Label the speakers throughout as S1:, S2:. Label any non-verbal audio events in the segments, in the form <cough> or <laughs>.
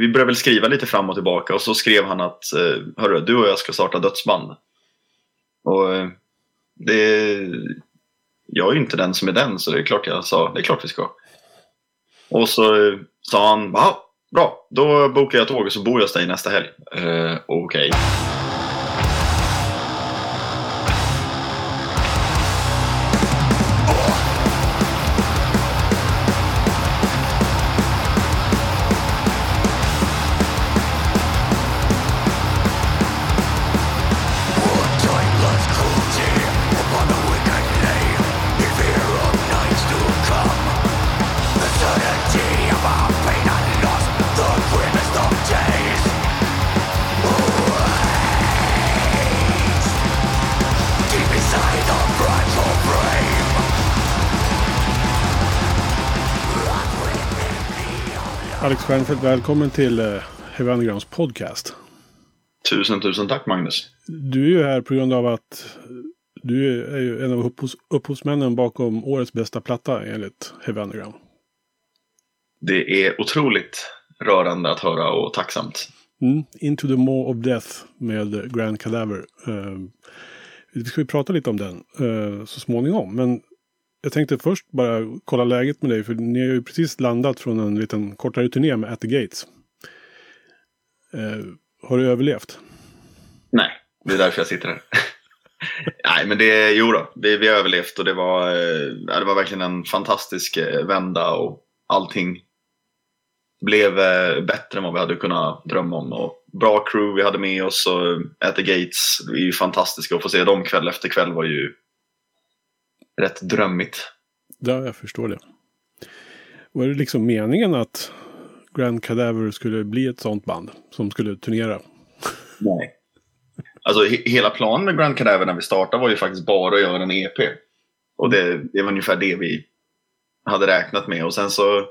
S1: vi började väl skriva lite fram och tillbaka och så skrev han att eh, Hörru, du och jag ska starta dödsband. Och eh, det... Jag är ju inte den som är den så det är klart jag sa, det är klart vi ska. Och så eh, sa han, bra, då bokar jag tåg och så bor jag hos dig nästa helg. Eh, Okej.
S2: Alex Stjernfeldt, välkommen till eh, Heavy Undergrounds podcast.
S1: Tusen, tusen tack Magnus.
S2: Du är ju här på grund av att du är ju en av upphovs upphovsmännen bakom årets bästa platta enligt Heavy Underground.
S1: Det är otroligt rörande att höra och tacksamt.
S2: Mm. Into the Maw of Death med Grand Cadaver. Uh, vi ska prata lite om den uh, så småningom. Men jag tänkte först bara kolla läget med dig. För ni har ju precis landat från en liten kortare turné med At the Gates. Eh, har du överlevt?
S1: Nej, det är därför jag sitter här. <laughs> Nej, men det, jo då, vi, vi har överlevt och det var, eh, det var verkligen en fantastisk eh, vända och allting blev eh, bättre än vad vi hade kunnat drömma om. Och bra crew vi hade med oss och At the Gates är ju fantastiska. Att få se dem kväll efter kväll var ju rätt drömmigt.
S2: Ja, jag förstår det. Var det liksom meningen att Grand Cadaver skulle bli ett sånt band som skulle turnera?
S1: Nej. Alltså he hela planen med Grand Cadaver när vi startade var ju faktiskt bara att göra en EP. Och det, det var ungefär det vi hade räknat med. Och sen så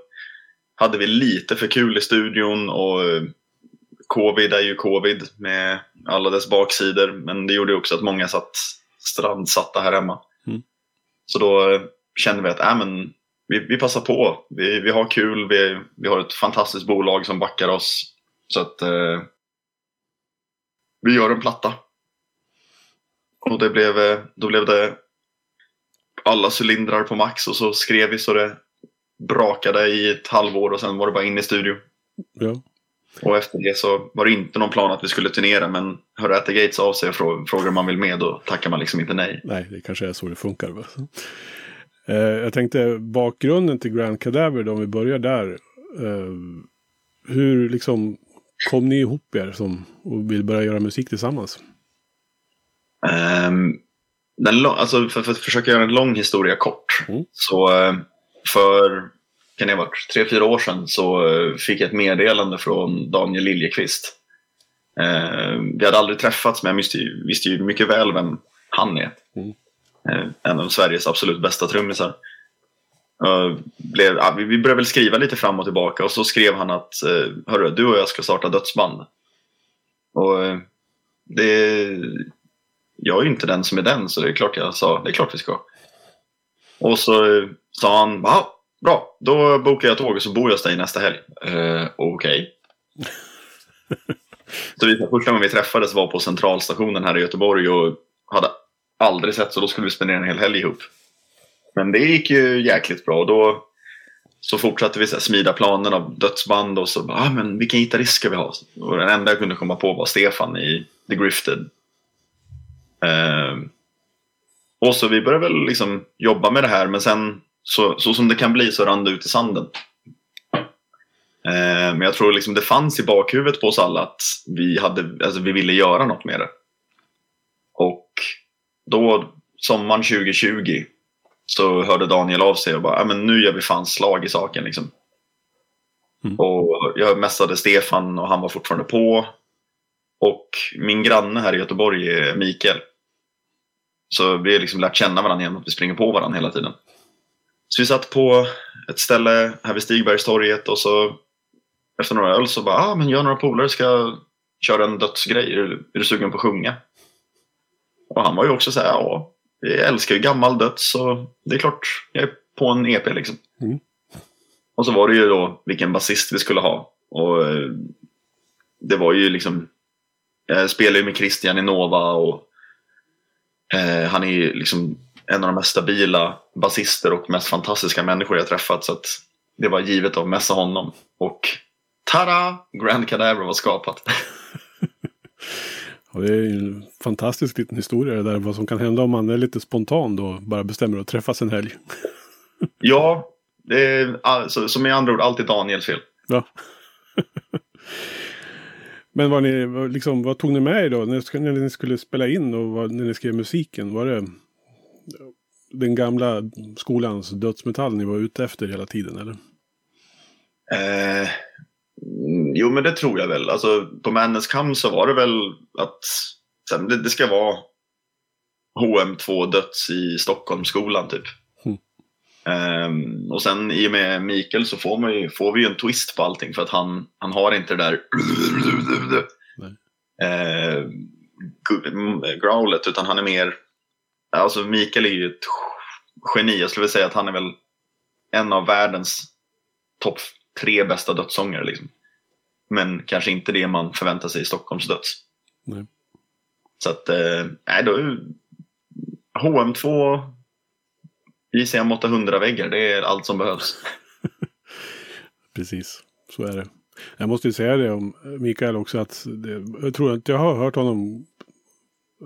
S1: hade vi lite för kul i studion och covid är ju covid med alla dess baksidor. Men det gjorde också att många satt strandsatta här hemma. Så då eh, kände vi att äh, men, vi, vi passar på. Vi, vi har kul. Vi, vi har ett fantastiskt bolag som backar oss. Så att eh, vi gör en platta. Och det blev, eh, då blev det alla cylindrar på max och så skrev vi så det brakade i ett halvår och sen var det bara in i studio.
S2: Ja.
S1: Och efter det så var det inte någon plan att vi skulle turnera men hör At Gates av sig och frågar om man vill med då tackar man liksom inte nej.
S2: Nej, det kanske är så det funkar. Eh, jag tänkte bakgrunden till Grand Cadaver då, om vi börjar där. Eh, hur liksom kom ni ihop er som, och vill börja göra musik tillsammans?
S1: Um, den, alltså för, för, att försöka göra en lång historia kort. Mm. Så uh, för kan det ha varit, tre, fyra år sedan så fick jag ett meddelande från Daniel Liljekvist. Eh, vi hade aldrig träffats men jag visste ju, visste ju mycket väl vem han är. Mm. Eh, en av Sveriges absolut bästa trummisar. Blev, ja, vi började väl skriva lite fram och tillbaka och så skrev han att Hörru, du och jag ska starta dödsband. Och det... Jag är ju inte den som är den så det är klart jag sa, det är klart vi ska. Och så sa han, ja Bra, då bokar jag tåg och så bor jag hos dig nästa helg. Uh, Okej. Okay. <laughs> så vi, första gången vi träffades var på centralstationen här i Göteborg och hade aldrig sett så då skulle vi spendera en hel helg ihop. Men det gick ju jäkligt bra. Då så fortsatte vi så här, smida planen av dödsband och så bara, ah, men vilken gitarrist ska vi ha? Och den enda jag kunde komma på var Stefan i The Grifted. Uh, och så vi började väl liksom jobba med det här men sen så, så som det kan bli så rann det ut i sanden. Eh, men jag tror liksom det fanns i bakhuvudet på oss alla att vi, hade, alltså vi ville göra något med det. Och då, sommaren 2020, så hörde Daniel av sig och bara, men nu gör vi fan slag i saken liksom. Mm. Och jag mässade Stefan och han var fortfarande på. Och min granne här i Göteborg är Mikael. Så vi har liksom lärt känna varandra genom att vi springer på varandra hela tiden. Så vi satt på ett ställe här vid Stigbergstorget och så efter några öl så bara, ah, men jag och några polare ska köra en dödsgrej. Är du, är du sugen på att sjunga? Och han var ju också så här, ja, jag älskar ju gammal döds så det är klart, jag är på en EP liksom. Mm. Och så var det ju då vilken basist vi skulle ha. Och eh, det var ju liksom, jag spelar ju med Christian i Nova och eh, han är ju liksom en av de mest stabila basister och mest fantastiska människor jag träffat. Så att det var givet att messa honom. Och tada! Grand Cadaver var skapat. <laughs>
S2: Ja, det är en fantastisk liten historia det där. Vad som kan hända om man är lite spontan då. Bara bestämmer att träffas en helg. <laughs>
S1: ja, det är alltså, som i andra ord alltid Daniels fel.
S2: Ja. <laughs> Men vad, ni, liksom, vad tog ni med er då? När ni skulle spela in och vad, när ni skrev musiken? Var det den gamla skolans dödsmetall ni var ute efter hela tiden eller?
S1: Eh, jo men det tror jag väl. Alltså på Madness Come så var det väl att det, det ska vara HM2 döds i Stockholmsskolan typ. Mm. Um, och sen i och med Mikael så får, man ju, får vi ju en twist på allting för att han, han har inte det där uh, growlet utan han är mer, alltså Mikael är ju ett geni. Jag skulle vilja säga att han är väl en av världens topp tre bästa dödssångare. Liksom. Men kanske inte det man förväntar sig i Stockholms döds. Nej. Så att, eh, nej då HM2 JCM 800-väggar, det är allt som behövs. <laughs>
S2: Precis, så är det. Jag måste ju säga det om Mikael också att det, jag tror att jag har hört honom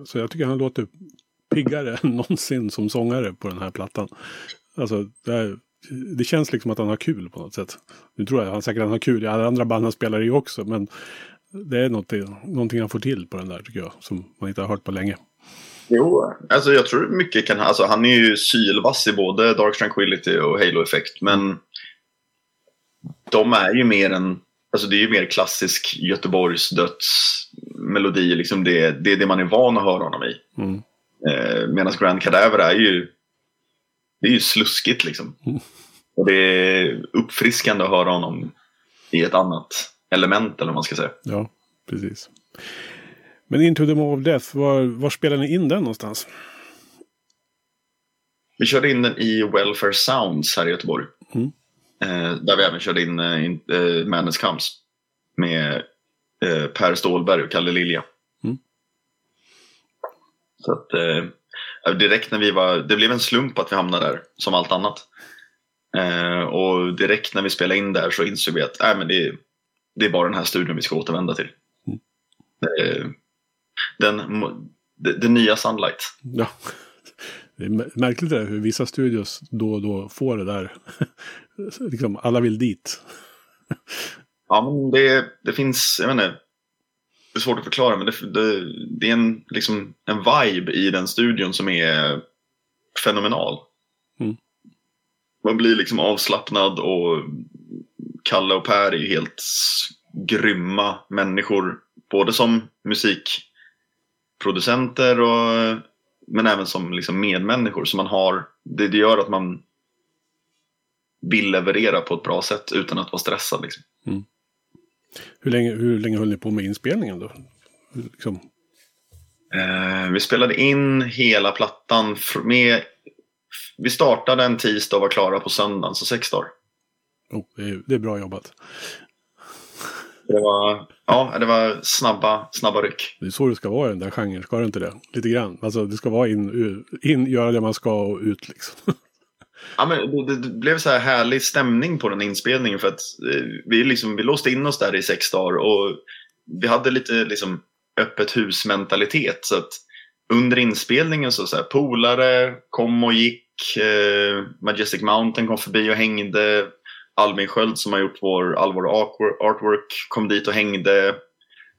S2: så jag tycker han låter piggare <laughs> än någonsin som sångare på den här plattan. Alltså, det, här, det känns liksom att han har kul på något sätt. Nu tror jag han säkert han har kul i alla andra band han spelar i också, men det är någonting, någonting han får till på den där tycker jag, som man inte har hört på länge.
S1: Jo, alltså jag tror mycket kan... Alltså han är ju sylvass i både Dark Tranquility och Halo Effect, men de är ju mer en... Alltså det är ju mer klassisk Göteborgs dödsmelodi, liksom det, det är det man är van att höra honom i. Mm. Eh, Medan Grand Cadaver är ju, det är ju sluskigt liksom. Mm. Och det är uppfriskande att höra honom i ett annat element eller vad man ska säga.
S2: Ja, precis. Men Into the Maw of Death, var, var spelar ni in den någonstans?
S1: Vi körde in den i Welfare Sounds här i Göteborg. Mm. Eh, där vi även körde in eh, eh Madness Comes. Med eh, Per Stålberg och Kalle Lilja. Så att, eh, direkt när vi var, det blev en slump att vi hamnade där, som allt annat. Eh, och direkt när vi spelade in där så insåg vi att äh, men det, det är bara den här studion vi ska återvända till. Mm. Eh, den, det, det nya Sunlight.
S2: Ja. Det är märkligt det där, hur vissa studios då och då får det där. <laughs> liksom, alla vill dit.
S1: ja, men det, det finns, jag vet inte, det är svårt att förklara men det, det, det, är en, liksom, en vibe i den studion som är fenomenal. Mm. Man blir liksom avslappnad och Kalle och Per är ju helt grymma människor. Både som musikproducenter och, men även som liksom medmänniskor. Så man har, det, det gör att man vill leverera på ett bra sätt utan att vara stressad. Liksom. Mm.
S2: Hur länge, hur länge höll ni på med inspelningen då? Liksom.
S1: Eh, vi spelade in hela plattan med... Vi startade en tisdag och var klara på söndagen, så sex dagar.
S2: Oh, det, är, det är bra jobbat.
S1: Det var, ja, det var snabba, snabba ryck.
S2: Det är så det ska vara i den där genren, ska det inte det? Lite grann. Alltså det ska vara in, in göra det man ska och ut liksom. <laughs>
S1: Ja, men det, det, blev så här härlig stämning på den inspelningen för att eh, vi, liksom, vi låste in oss där i sex dagar och vi hade lite liksom, öppet hus-mentalitet. Så att under inspelningen så, så här, polare kom och gick. Eh, Majestic Mountain kom förbi och hängde. Albin Sköld som har gjort vår allvar artwork kom dit och hängde.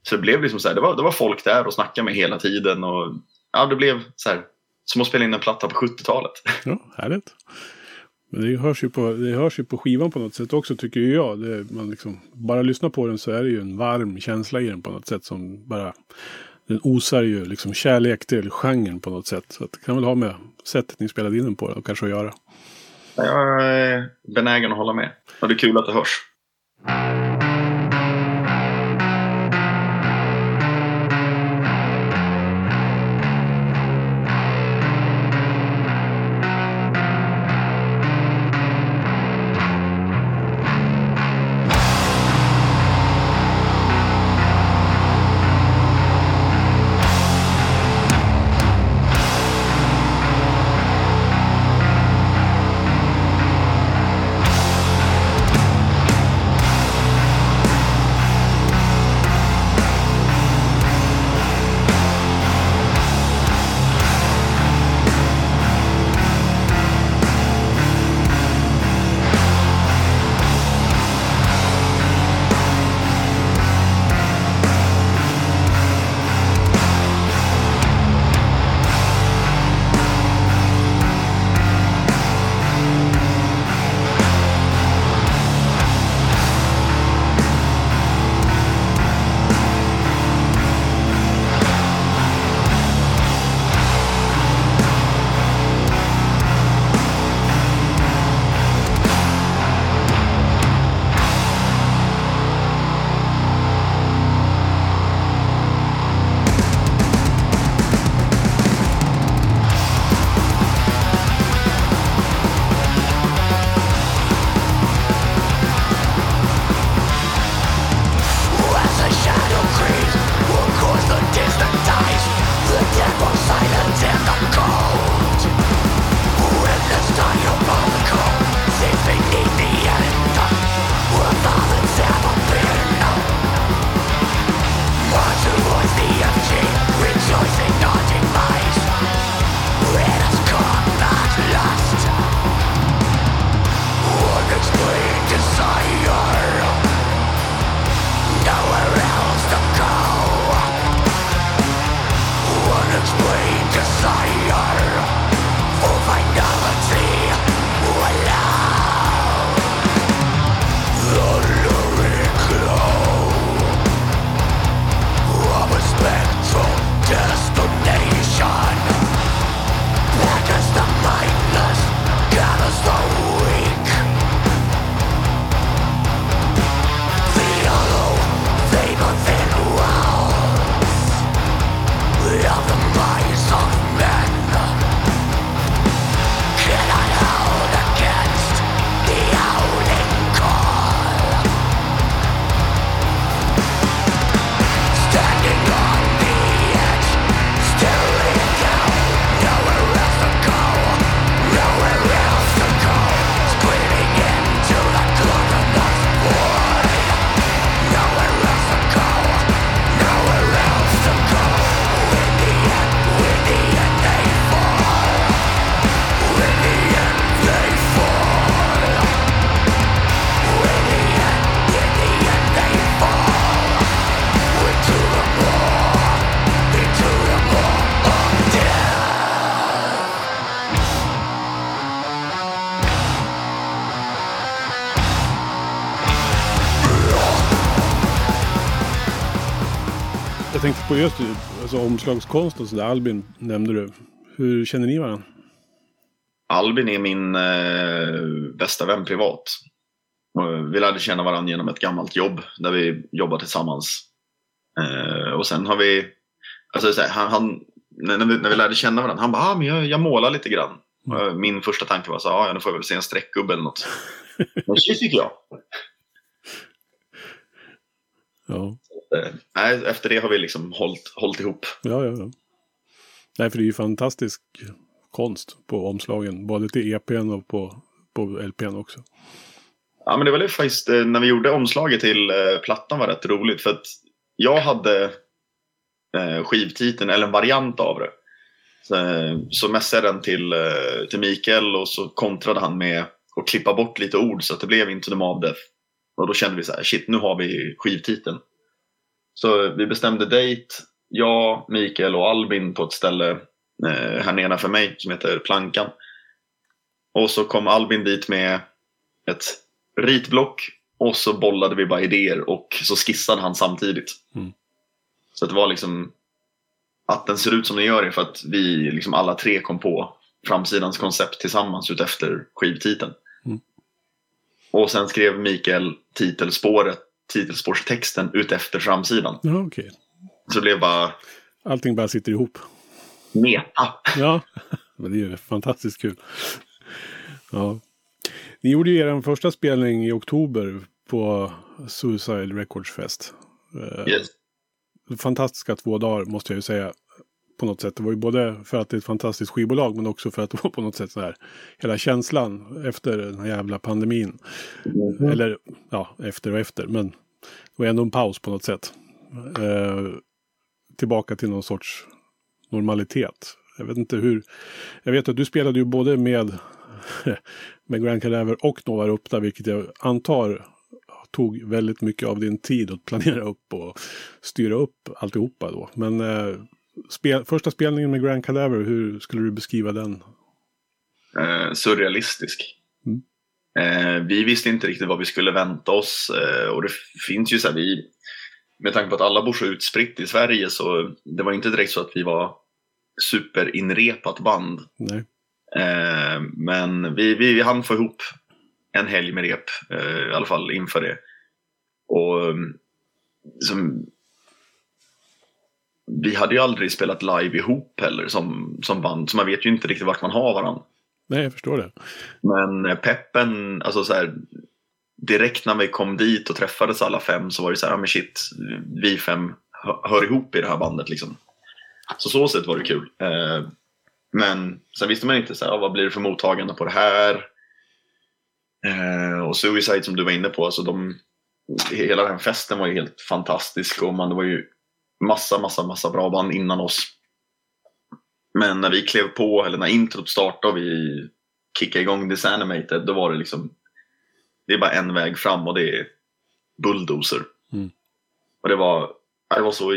S1: Så det blev liksom så här, det var, det var folk där och snackade med hela tiden. Och, ja, det blev så här, som att spela in en platta på 70-talet.
S2: Ja, härligt. Men det hörs, ju på, det hörs ju på skivan på något sätt också tycker jag. Det, man liksom, bara lyssnar på den så är det ju en varm känsla i den på något sätt som bara... Den osar ju liksom kärlek till genren på något sätt. Så det kan väl ha med sättet ni spelade in den på och kanske att göra.
S1: Jag är benägen att hålla med. Och det är kul att det hörs.
S2: Tänkte på just alltså, omslagskonst och sådär. Albin nämnde du. Hur känner ni varandra?
S1: Albin är min eh, bästa vän privat. Vi lärde känna varandra genom ett gammalt jobb där vi jobbar tillsammans. Eh, och sen har vi, alltså så här, han, han, när, vi, när vi lärde känna varandra, han bara, ah, men jag, jag målar lite grann. Mm. Min första tanke var så ah, ja, nu får jag väl se en streckgubbe eller något. <laughs> Men det tycker jag.
S2: Ja.
S1: Nej, efter det har vi liksom hållit, hållit ihop.
S2: Ja, ja, ja. Nej, för det är ju fantastisk konst på omslagen. Både till EPn och på, på LPn också.
S1: Ja, men det var det faktiskt eh, när vi gjorde omslaget till eh, plattan var rätt roligt. För att jag hade eh, skivtiteln, eller en variant av det. Så, så mässade jag den till, till Mikael och så kontrade han med att klippa bort lite ord så att det blev Into the Mob Death. Och då kände vi så här, shit nu har vi skivtiteln. Så vi bestämde dejt, jag, Mikael och Albin på ett ställe eh, här nedanför mig som heter Plankan. Och så kom Albin dit med ett ritblock och så bollade vi bara idéer och så skissade han samtidigt. Mm. Så det var liksom att den ser ut som den gör är för att vi liksom alla tre kom på framsidans koncept tillsammans utefter skivtiteln. Mm. Och sen skrev Mikael titelspåret titelspårstexten utefter framsidan.
S2: Ja, okay.
S1: Så det blev bara...
S2: Allting bara sitter ihop.
S1: Meta.
S2: Ja, <laughs> men det är ju fantastiskt kul. Ja. Ni gjorde ju er första spelning i oktober på Suicide Records Fest.
S1: Eh, yes.
S2: Fantastiska två dagar måste jag ju säga. På något sätt. Det var ju både för att det är ett fantastiskt skivbolag men också för att det var på något sätt så här. Hela känslan efter den här jävla pandemin. Mm. Eller ja, efter och efter. Men det var ändå en paus på något sätt. Eh, tillbaka till någon sorts normalitet. Jag vet inte hur. Jag vet att du spelade ju både med, <laughs> med Grand Cadaver och Nova Rupta, vilket jag antar tog väldigt mycket av din tid att planera upp och styra upp alltihopa då. Men eh, spel, första spelningen med Grand Cadaver, hur skulle du beskriva den?
S1: Eh, surrealistisk. Mm. Eh, vi visste inte riktigt vad vi skulle vänta oss eh, och det finns ju så här, vi, med tanke på att alla bor så utspritt i Sverige så det var inte direkt så att vi var superinrepat band.
S2: Nej.
S1: Eh, men vi, vi, vi hann få ihop en helg med rep, eh, i alla fall inför det. Och som, vi hade ju aldrig spelat live ihop heller som, som band, så man vet ju inte riktigt vart man har varandra.
S2: Nej, jag förstår det.
S1: Men eh, peppen, alltså så här, direkt när vi kom dit och träffades alla fem så var det så här, ja men shit, vi fem hör ihop i det här bandet liksom. Så så sätt var det kul. Eh, men sen visste man inte så här, vad blir det för mottagande på det här? Eh, och Suicide som du var inne på, alltså de, hela den festen var ju helt fantastisk och man, det var ju massa, massa, massa bra band innan oss. Men när vi klev på, eller när introt startade och vi kickade igång Disanimated, då var det liksom det är bara en väg fram och det är bulldozer. Mm. Och det var, det var så,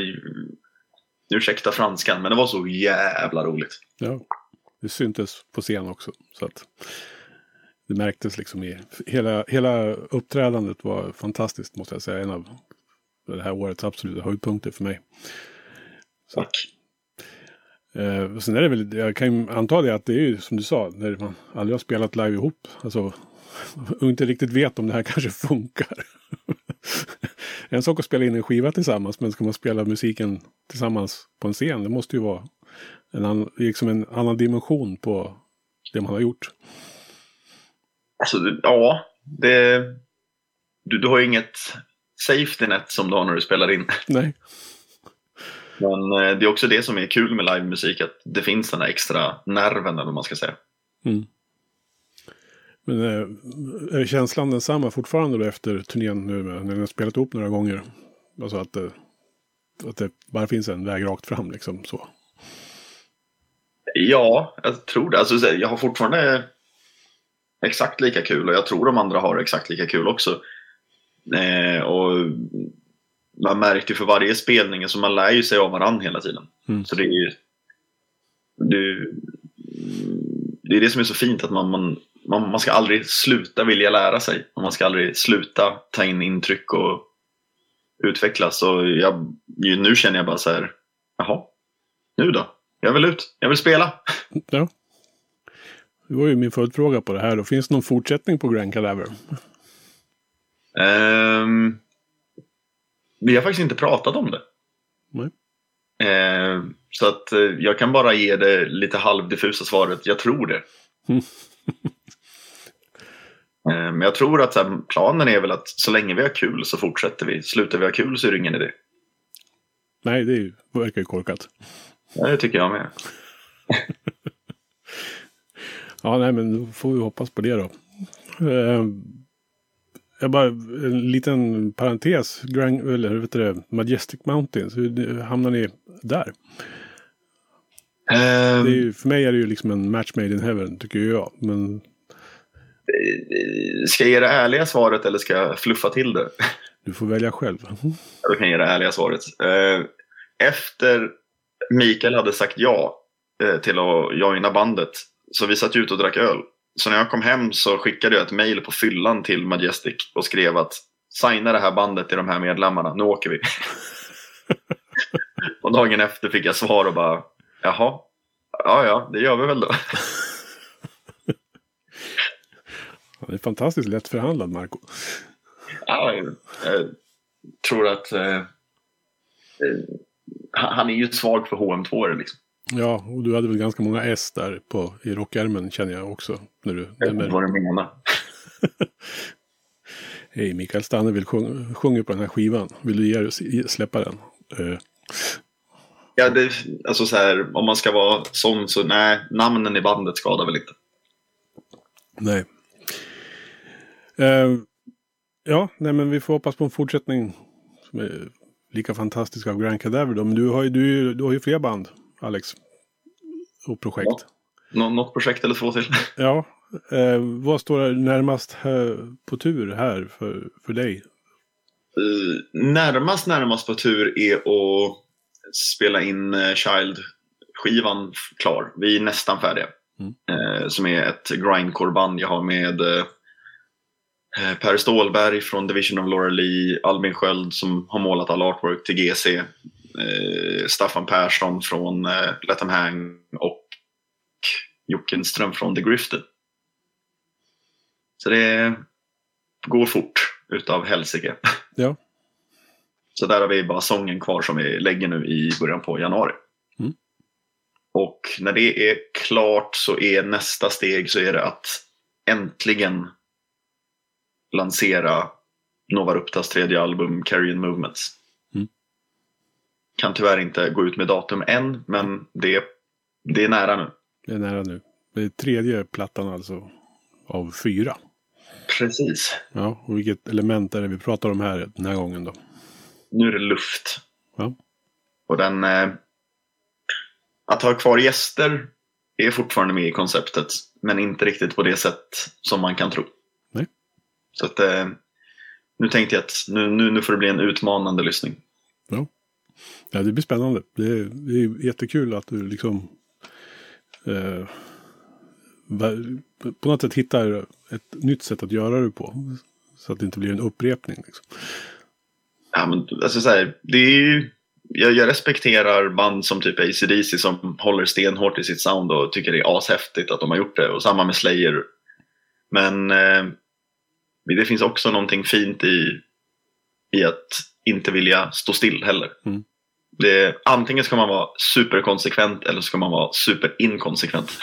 S1: ursäkta franskan, men det var så jävla roligt.
S2: Ja, det syntes på scen också. Så att det märktes liksom i, hela, hela uppträdandet var fantastiskt måste jag säga. En av det här årets absoluta höjdpunkter för mig.
S1: Så. Tack.
S2: Eh, sen är det väl, jag kan ju anta det att det är ju som du sa, när man aldrig har spelat live ihop. Alltså och <laughs> inte riktigt vet om det här <laughs> kanske funkar. <laughs> en sak att spela in en skiva tillsammans, men ska man spela musiken tillsammans på en scen, det måste ju vara en, annan, liksom en annan dimension på det man har gjort.
S1: Alltså, ja, det, du, du har ju inget safety net som du har när du spelar in.
S2: Nej.
S1: Men eh, det är också det som är kul med livemusik, att det finns den här extra nerven, eller vad man ska säga.
S2: Mm. Men är känslan densamma fortfarande då efter turnén nu när ni har spelat ihop några gånger? Alltså att att det bara finns en väg rakt fram liksom så?
S1: Ja, jag tror det. Alltså, jag har fortfarande exakt lika kul och jag tror de andra har exakt lika kul också. Eh, och man märker för varje spelning, så alltså man lär ju sig av varandra hela tiden. Mm. Så det är ju det, det är det som är så fint att man, man man, man ska aldrig sluta vilja lära sig. Och man ska aldrig sluta ta in intryck och utvecklas. Och jag, nu känner jag bara så här, jaha, nu då? Jag vill ut, jag vill spela.
S2: Ja. Det var ju min följdfråga på det här. Då. Finns det någon fortsättning på Grand Cadaver?
S1: Um, vi har faktiskt inte pratat om det. Uh, så att uh, jag kan bara ge det lite halvdiffusa svaret, jag tror det. Uh, <laughs> men jag tror att här, planen är väl att så länge vi har kul så fortsätter vi. Slutar vi ha kul så är det ingen idé.
S2: Nej, det verkar ju korkat.
S1: Ja, det tycker jag med. <laughs>
S2: ja, nej, men då får vi hoppas på det då. Eh, jag bara, en liten parentes. Grand, eller vet du det, Majestic Mountains. Hur hamnar ni där? Um, det är ju, för mig är det ju liksom en match made in heaven, tycker jag. Men...
S1: Ska jag ge det ärliga svaret eller ska jag fluffa till det?
S2: Du får välja själv.
S1: Jag kan ge det ärliga svaret. Eh, efter Mikael hade sagt ja eh, till att joina bandet. Så vi satt ute och drack öl. Så när jag kom hem så skickade jag ett mail på fyllan till Majestic och skrev att signa det här bandet till de här medlemmarna, nu åker vi. <laughs> och dagen efter fick jag svar och bara, jaha, ja ja, det gör vi väl då. <laughs>
S2: det är fantastiskt lätt förhandlad, Marco.
S1: Ja, jag tror att eh, eh han är ju svag för HM2 liksom.
S2: Ja, och du hade väl ganska många S där på, i rockärmen känner jag också. När du
S1: jag vet vad du menar. <laughs>
S2: Hej, Mikael Stanne vill sjunga, sjunga på den här skivan. Vill du ge, släppa den? Uh.
S1: Ja, det, alltså så här, om man ska vara sån så nej, namnen i bandet skadar väl inte.
S2: Nej. Uh, ja, nej men vi får hoppas på en fortsättning som är lika fantastisk av Grand Cadaver då. Men du har ju, du, du har ju fler band, Alex. Och projekt. Ja.
S1: Nå något projekt eller två till. <laughs>
S2: ja. Eh, vad står närmast på tur här för, för dig?
S1: Uh, närmast närmast på tur är att spela in uh, Child-skivan klar. Vi är nästan färdiga. Mm. Uh, som är ett grindcore-band jag har med Eh, per Stålberg från Division of Laura Lee, Albin Sköld som har målat all artwork till GC, eh, Staffan Persson från eh, Let them hang och Jocke Ström från The Grifted. Så det går fort utav helsike.
S2: Ja.
S1: Så där har vi bara sången kvar som vi lägger nu i början på januari. Mm. Och när det är klart så är nästa steg så är det att äntligen lansera Nova Ruptas tredje album Carrion Movements. Kan tyvärr inte gå ut med datum än, men det, det är nära nu.
S2: Det är nära nu. Det är tredje plattan alltså av fyra.
S1: Precis.
S2: Ja, och vilket element är det vi pratar om här den här gången då?
S1: Nu är det luft.
S2: Ja.
S1: Och den... Eh, att ha kvar gäster är fortfarande med i konceptet, men inte riktigt på det sätt som man kan tro. Så att, eh, nu tänkte jag att nu, nu, nu får det bli en utmanande lyssning.
S2: Ja, ja det blir spännande. Det är, det är jättekul att du liksom eh, på något sätt hittar ett nytt sätt att göra det på. Så att det inte blir en upprepning. Liksom.
S1: Ja, men, alltså, så här, det är jag, jag, respekterar band som typ ACDC som håller stenhårt i sitt sound och tycker det är ashäftigt att de har gjort det. Och samma med Slayer. Men eh, det finns också någonting fint i, i att inte vilja stå still heller. Mm. Det, antingen ska man vara superkonsekvent eller ska man vara superinkonsekvent. <laughs>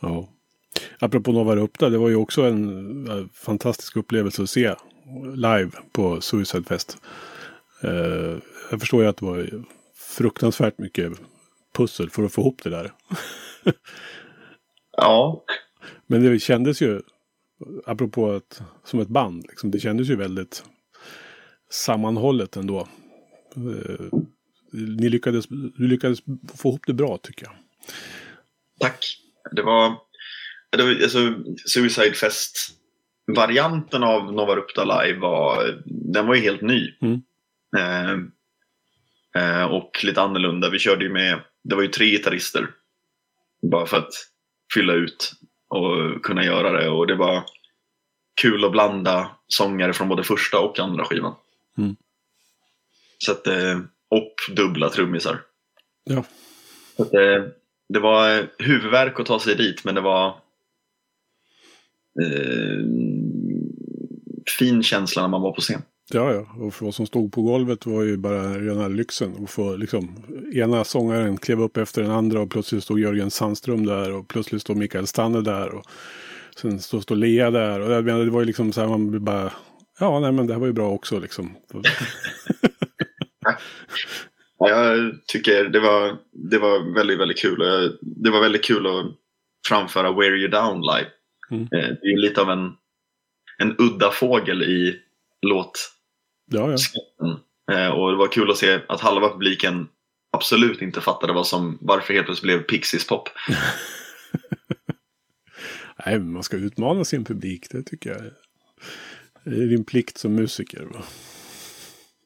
S2: ja. Apropå Nova Rupta, det var ju också en uh, fantastisk upplevelse att se live på Suicide Fest. Uh, jag förstår ju att det var fruktansvärt mycket pussel för att få ihop det där. <laughs>
S1: ja.
S2: Men det kändes ju, apropå att, som ett band, liksom, det kändes ju väldigt sammanhållet ändå. Eh, ni lyckades, du lyckades få ihop det bra tycker jag.
S1: Tack. Det var, det var alltså, Suicide Fest-varianten av Nova Rupta Live var, den var ju helt ny. Mm. Eh, eh, och lite annorlunda. Vi körde ju med, det var ju tre gitarrister. Bara för att fylla ut och kunna göra det. Och det var, kul att blanda sångare från både första och andra skivan.
S2: Mm.
S1: Så att, eh, och dubbla trummisar.
S2: Ja.
S1: Så att, eh, det var huvudvärk att ta sig dit men det var eh, fin känsla när man var på scen.
S2: Ja, ja. Och för oss som stod på golvet var ju bara rena lyxen. att få liksom, ena sångaren klev upp efter den andra och plötsligt stod Jörgen Sandström där och plötsligt stod Mikael Stanne där. Och sen stod, stod Lea där. Och jag menar, det var ju liksom så här, man bara, ja, nej men det här var ju bra också liksom.
S1: Ja, jag tycker det var, det var väldigt, väldigt kul. Och Det var väldigt kul att framföra Wear You Down live.
S2: Mm.
S1: Eh, Det är ju lite av en, en udda fågel i låt
S2: ja, ja.
S1: Eh, Och det var kul att se att halva publiken absolut inte fattade vad som, varför helt plötsligt blev Pixies pop. <laughs>
S2: Nej, man ska utmana sin publik, det tycker jag. Det är din plikt som musiker. Va?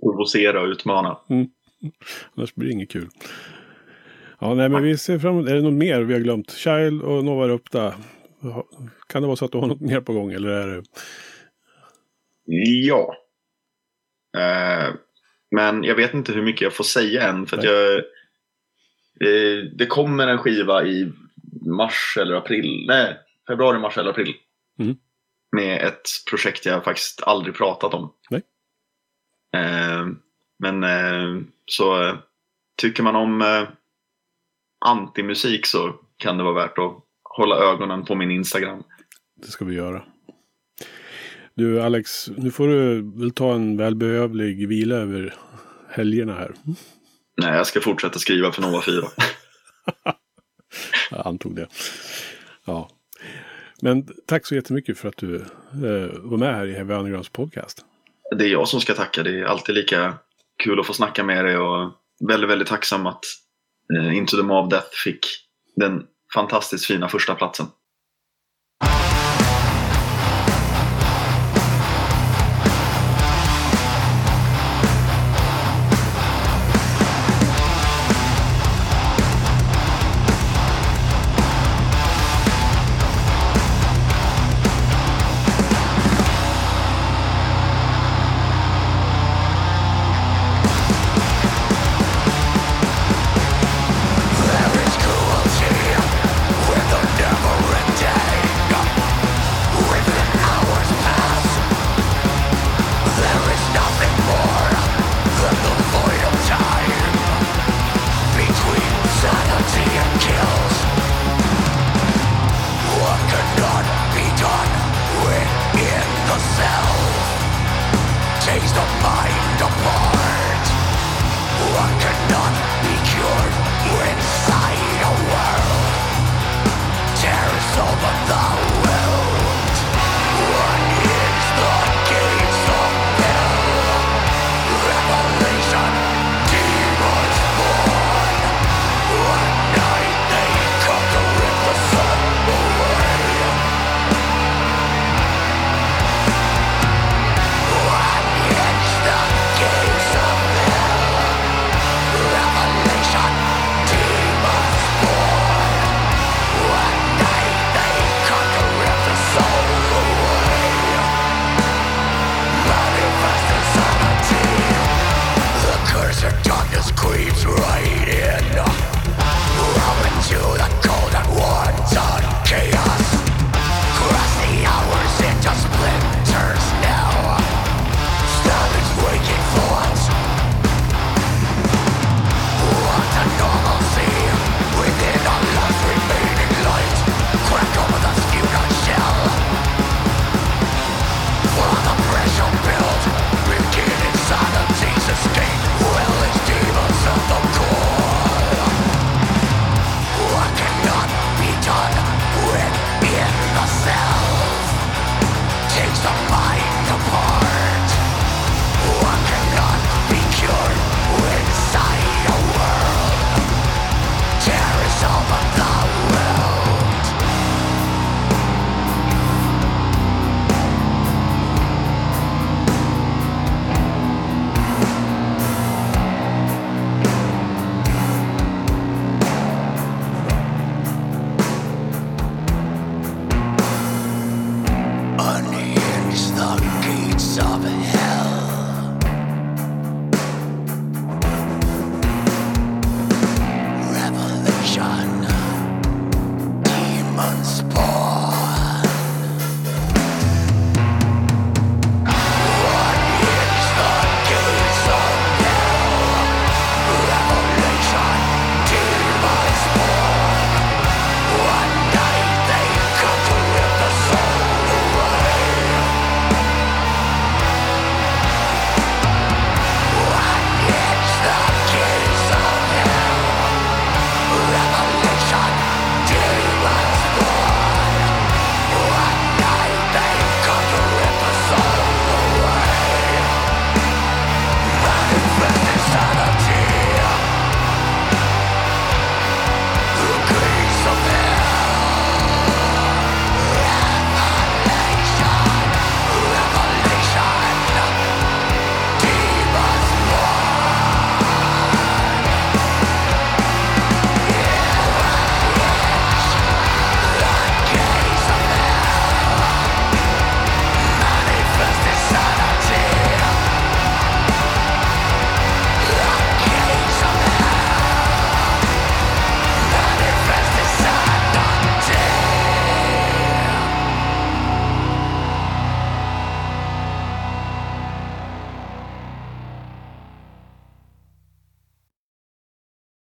S1: Provocera och utmana.
S2: Annars blir det inget kul. Ja, nej, men vi ser fram emot. Är det något mer vi har glömt? Child och Nova Rupta. Kan det vara så att du har något mer på gång? Eller är det...
S1: Ja. Eh, Men jag vet inte hur mycket jag får säga än. För jag, eh, det kommer en skiva i mars eller april. Nej, februari, mars eller april.
S2: Mm.
S1: Med ett projekt jag faktiskt aldrig pratat om.
S2: Nej.
S1: Eh, Men så tycker man om antimusik så kan det vara värt att hålla ögonen på min Instagram.
S2: Det ska vi göra. Du Alex, nu får du väl ta en välbehövlig vila över helgerna här.
S1: Nej, jag ska fortsätta skriva för Nova 4.
S2: Jag antog det. Ja. Men tack så jättemycket för att du eh, var med här i Heavy Undergrounds podcast.
S1: Det är jag som ska tacka. Det är alltid lika kul att få snacka med dig och väldigt, väldigt tacksam att eh, Into the Mob Death fick den fantastiskt fina första platsen. Kill Screams right.